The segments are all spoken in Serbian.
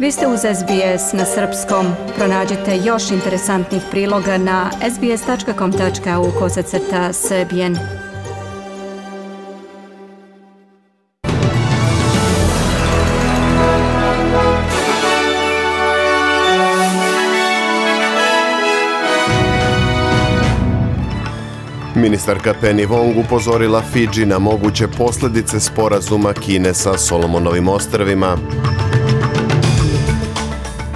Vi ste uz SBS na srpskom. Pronađite još interesantnih priloga na sbs.com.au kosacrta srbijen. Ministarka Penny Wong upozorila Fidži na moguće posljedice sporazuma Kine sa Solomonovim ostrvima.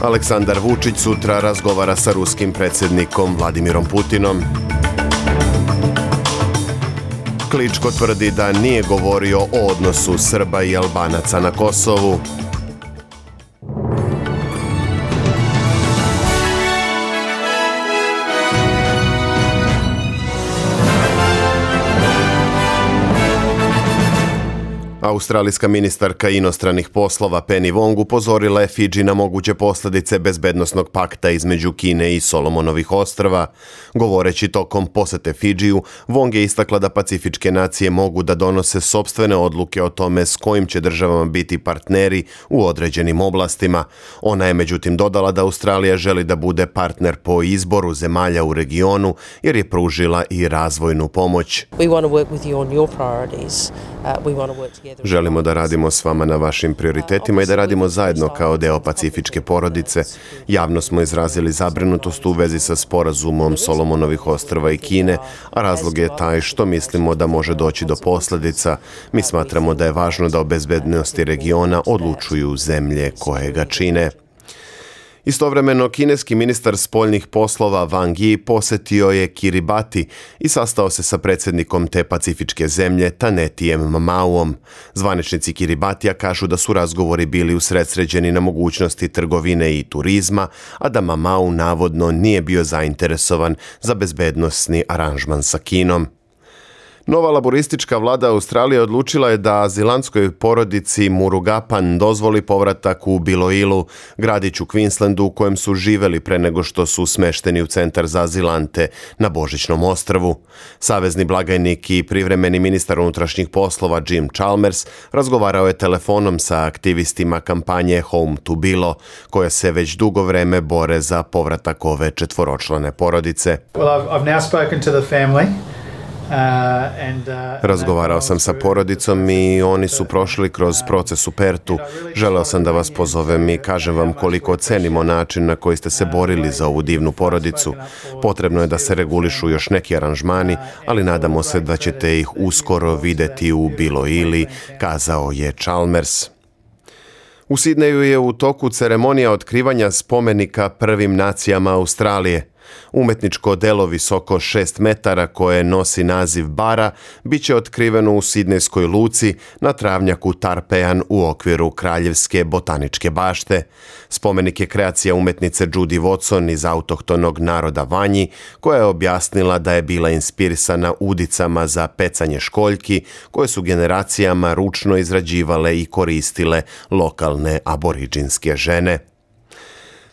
Aleksandar Vučić sutra razgovara sa ruskim predsjednikom Vladimirom Putinom. Kličko tvrdi da nije govorio o odnosu Srba i Albanaca na Kosovu. Australijska ministarka inostranih poslova Penny Wong upozorila je Fidži na moguće posljedice bezbednosnog pakta između Kine i Solomonovih ostrava. Govoreći tokom posete Fidžiju, Wong je istakla da pacifičke nacije mogu da donose sobstvene odluke o tome s kojim će državama biti partneri u određenim oblastima. Ona je međutim dodala da Australija želi da bude partner po izboru zemalja u regionu jer je pružila i razvojnu pomoć. We want to work with you on your priorities. Uh, we want to work together. Želimo da radimo s vama na vašim prioritetima i da radimo zajedno kao deo pacifičke porodice. Javno smo izrazili zabrinutost u vezi sa sporazumom Solomonovih ostrva i Kine, a razlog je taj što mislimo da može doći do posljedica. Mi smatramo da je važno da o bezbednosti regiona odlučuju zemlje koje ga čine. Istovremeno, kineski ministar spoljnih poslova Wang Yi posetio je Kiribati i sastao se sa predsjednikom te pacifičke zemlje Tanetijem Mamauom. Zvaničnici Kiribatija kažu da su razgovori bili usredsređeni na mogućnosti trgovine i turizma, a da Mamau navodno nije bio zainteresovan za bezbednostni aranžman sa Kinom. Nova laboristička vlada Australije odlučila je da azilantskoj porodici Murugapan dozvoli povratak u Biloilu, gradiću Queenslandu u kojem su živeli pre nego što su smešteni u centar za azilante na Božićnom ostrvu. Savezni blagajnik i privremeni ministar unutrašnjih poslova Jim Chalmers razgovarao je telefonom sa aktivistima kampanje Home to Bilo, koja se već dugo vreme bore za povratak ove četvoročlane porodice. Well, I've, I've now spoken to the family. Uh, Razgovarao sam sa porodicom i oni su prošli kroz proces u Pertu. Želeo sam da vas pozovem i kažem vam koliko cenimo način na koji ste se borili za ovu divnu porodicu. Potrebno je da se regulišu još neki aranžmani, ali nadamo se da ćete ih uskoro videti u bilo ili, kazao je Chalmers. U Sidneju je u toku ceremonija otkrivanja spomenika prvim nacijama Australije. Umetničko delo visoko 6 metara koje nosi naziv bara bit će otkriveno u Sidnejskoj luci na travnjaku Tarpejan u okviru Kraljevske botaničke bašte. Spomenik je kreacija umetnice Judy Watson iz autohtonog naroda Vanji, koja je objasnila da je bila inspirisana udicama za pecanje školjki, koje su generacijama ručno izrađivale i koristile lokalne aboriđinske žene.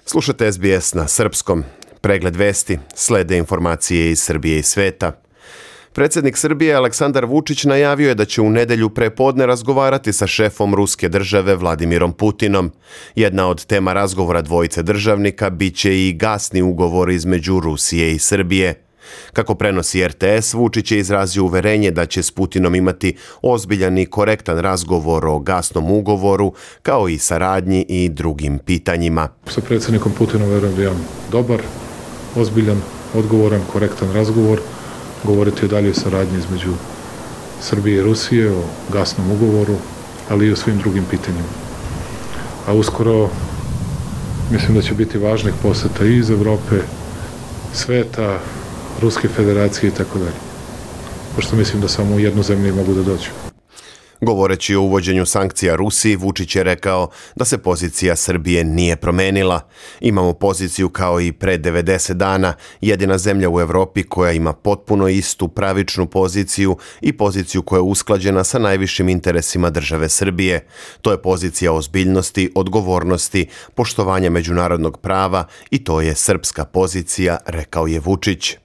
Slušate SBS na srpskom. Pregled vesti, slede informacije iz Srbije i sveta. Predsjednik Srbije Aleksandar Vučić najavio je da će u nedelju prepodne razgovarati sa šefom ruske države Vladimirom Putinom. Jedna od tema razgovora dvojice državnika bit će i gasni ugovor između Rusije i Srbije. Kako prenosi RTS, Vučić je izrazio uverenje da će s Putinom imati ozbiljan i korektan razgovor o gasnom ugovoru, kao i saradnji i drugim pitanjima. Sa predsjednikom Putinom verujem da imam dobar, ozbiljan, odgovoran, korektan razgovor, govoriti o daljoj saradnji između Srbije i Rusije, o gasnom ugovoru, ali i o svim drugim pitanjima. A uskoro mislim da će biti važnih poseta i iz Evrope, sveta, Ruske federacije i tako dalje. Pošto mislim da samo u jednu zemlju mogu da dođu. Govoreći o uvođenju sankcija Rusiji, Vučić je rekao da se pozicija Srbije nije promenila. Imamo poziciju kao i pre 90 dana, jedina zemlja u Evropi koja ima potpuno istu pravičnu poziciju i poziciju koja je usklađena sa najvišim interesima države Srbije. To je pozicija ozbiljnosti, odgovornosti, poštovanja međunarodnog prava i to je srpska pozicija, rekao je Vučić.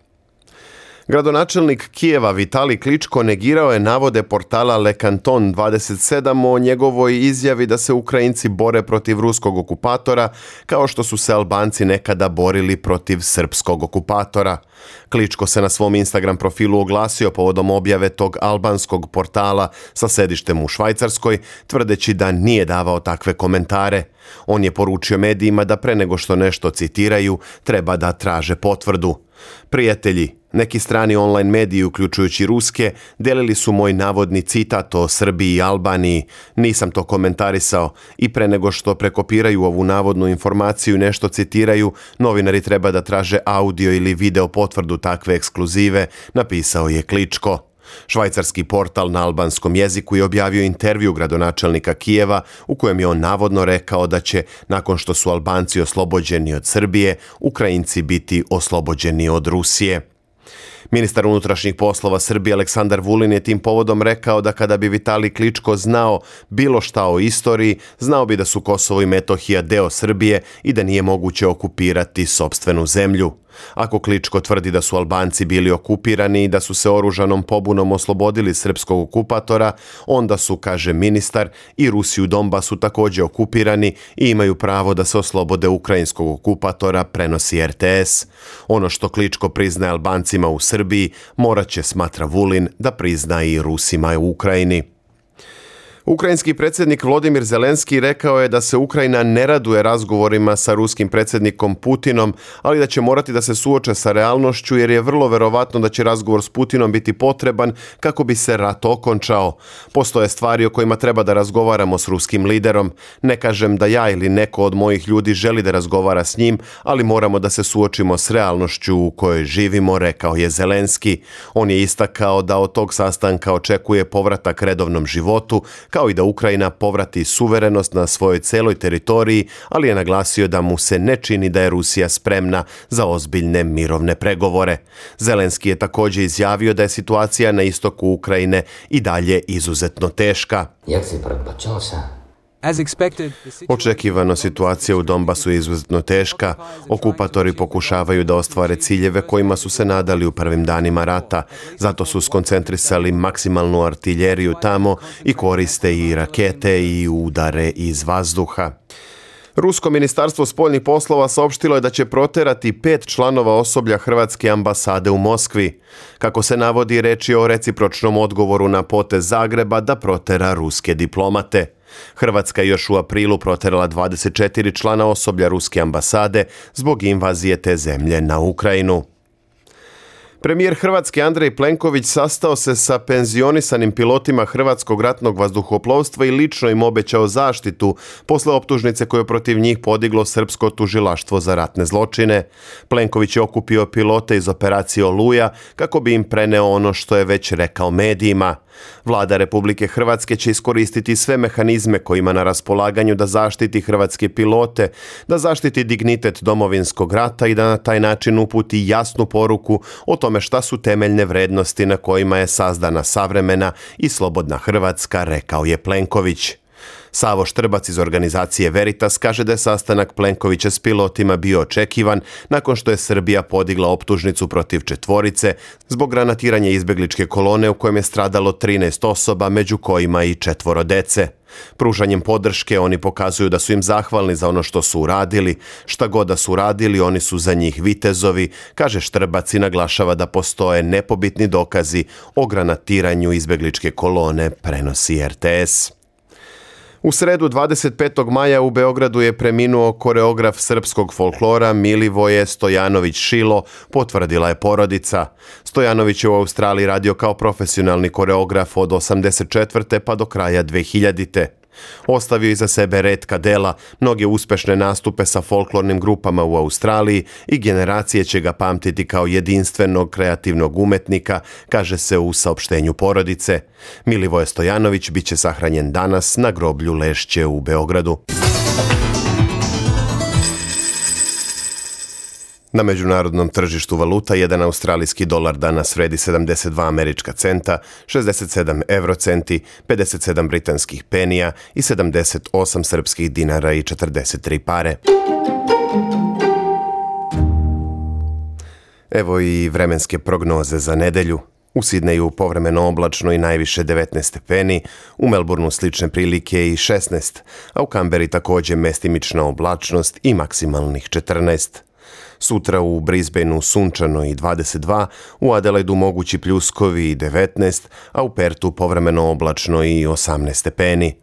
Gradonačelnik Kijeva Vitali Kličko negirao je navode portala Le Canton 27 o njegovoj izjavi da se Ukrajinci bore protiv ruskog okupatora kao što su se Albanci nekada borili protiv srpskog okupatora. Kličko se na svom Instagram profilu oglasio povodom objave tog albanskog portala sa sedištem u Švajcarskoj, tvrdeći da nije davao takve komentare. On je poručio medijima da pre nego što nešto citiraju, treba da traže potvrdu. Prijatelji, neki strani online mediji, uključujući ruske, delili su moj navodni citat o Srbiji i Albaniji. Nisam to komentarisao i pre nego što prekopiraju ovu navodnu informaciju i nešto citiraju, novinari treba da traže audio ili video potvrdu takve ekskluzive, napisao je Kličko. Švajcarski portal na albanskom jeziku je objavio intervju gradonačelnika Kijeva u kojem je on navodno rekao da će, nakon što su Albanci oslobođeni od Srbije, Ukrajinci biti oslobođeni od Rusije. Ministar unutrašnjih poslova Srbije Aleksandar Vulin je tim povodom rekao da kada bi Vitali Kličko znao bilo šta o istoriji, znao bi da su Kosovo i Metohija deo Srbije i da nije moguće okupirati sobstvenu zemlju. Ako Kličko tvrdi da su Albanci bili okupirani i da su se oružanom pobunom oslobodili srpskog okupatora, onda su, kaže ministar, i Rusi u Donbasu također okupirani i imaju pravo da se oslobode ukrajinskog okupatora, prenosi RTS. Ono što Kličko priznaje Albancima u Srbiji, morat će, smatra Vulin, da prizna i Rusima u Ukrajini. Ukrajinski predsjednik Vladimir Zelenski rekao je da se Ukrajina ne raduje razgovorima sa ruskim predsjednikom Putinom, ali da će morati da se suoče sa realnošću jer je vrlo verovatno da će razgovor s Putinom biti potreban kako bi se rat okončao. Postoje stvari o kojima treba da razgovaramo s ruskim liderom. Ne kažem da ja ili neko od mojih ljudi želi da razgovara s njim, ali moramo da se suočimo s realnošću u kojoj živimo, rekao je Zelenski. On je istakao da od tog sastanka očekuje povratak redovnom životu, kao i da Ukrajina povrati suverenost na svojoj celoj teritoriji, ali je naglasio da mu se ne čini da je Rusija spremna za ozbiljne mirovne pregovore. Zelenski je također izjavio da je situacija na istoku Ukrajine i dalje izuzetno teška. Jak se Očekivano situacija u Donbasu je izuzetno teška. Okupatori pokušavaju da ostvare ciljeve kojima su se nadali u prvim danima rata. Zato su skoncentrisali maksimalnu artiljeriju tamo i koriste i rakete i udare iz vazduha. Rusko ministarstvo spoljnih poslova saopštilo je da će proterati pet članova osoblja Hrvatske ambasade u Moskvi. Kako se navodi, reč je o recipročnom odgovoru na potez Zagreba da protera ruske diplomate. Hrvatska je još u aprilu proterala 24 člana osoblja ruske ambasade zbog invazije te zemlje na Ukrajinu. Premijer Hrvatske Andrej Plenković sastao se sa penzionisanim pilotima Hrvatskog ratnog vazduhoplovstva i lično im obećao zaštitu posle optužnice koje protiv njih podiglo Srpsko tužilaštvo za ratne zločine. Plenković je okupio pilote iz operacije Oluja kako bi im preneo ono što je već rekao medijima. Vlada Republike Hrvatske će iskoristiti sve mehanizme kojima na raspolaganju da zaštiti hrvatske pilote, da zaštiti dignitet domovinskog rata i da na taj način uputi jasnu poruku o tome šta su temeljne vrednosti na kojima je sazdana savremena i slobodna Hrvatska, rekao je Plenković. Savo Štrbac iz organizacije Veritas kaže da je sastanak Plenkovića s pilotima bio očekivan nakon što je Srbija podigla optužnicu protiv četvorice zbog granatiranja izbegličke kolone u kojem je stradalo 13 osoba, među kojima i četvoro dece. Pružanjem podrške oni pokazuju da su im zahvalni za ono što su uradili, šta god da su uradili, oni su za njih vitezovi, kaže Štrbac i naglašava da postoje nepobitni dokazi o granatiranju izbegličke kolone, prenosi RTS. U sredu 25. maja u Beogradu je preminuo koreograf srpskog folklora Milivoje Stojanović Šilo, potvrdila je porodica. Stojanović je u Australiji radio kao profesionalni koreograf od 84. pa do kraja 2000. Ostavio iza sebe redka dela, mnoge uspešne nastupe sa folklornim grupama u Australiji i generacije će ga pamtiti kao jedinstvenog kreativnog umetnika, kaže se u saopštenju porodice. Milivoje Stojanović bit će sahranjen danas na groblju Lešće u Beogradu. Na međunarodnom tržištu valuta jedan australijski dolar danas vredi 72 američka centa, 67 eurocenti, 57 britanskih penija i 78 srpskih dinara i 43 pare. Evo i vremenske prognoze za nedelju. U Sidneju povremeno oblačno i najviše 19 stepeni, u Melbourneu slične prilike i 16, a u Kamberi također mestimična oblačnost i maksimalnih 14. Sutra u Brisbaneu sunčano i 22, u Adelaidu mogući pljuskovi i 19, a u Pertu povremeno oblačno i 18 stepeni.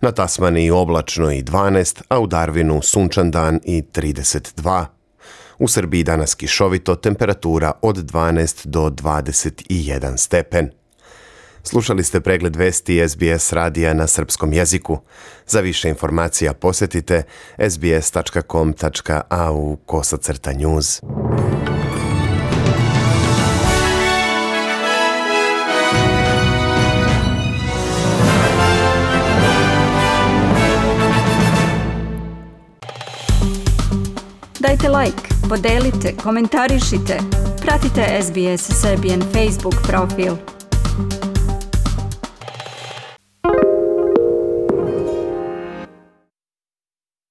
Na Tasmaniji oblačno i 12, a u Darwinu sunčan dan i 32. U Srbiji danas kišovito, temperatura od 12 do 21 stepen. Slušali ste pregled vesti SBS radija na srpskom jeziku. Za više informacija posjetite sbs.com.au kosacrta news. Dajte like, podelite, komentarišite. Pratite SBS Serbian Facebook profil.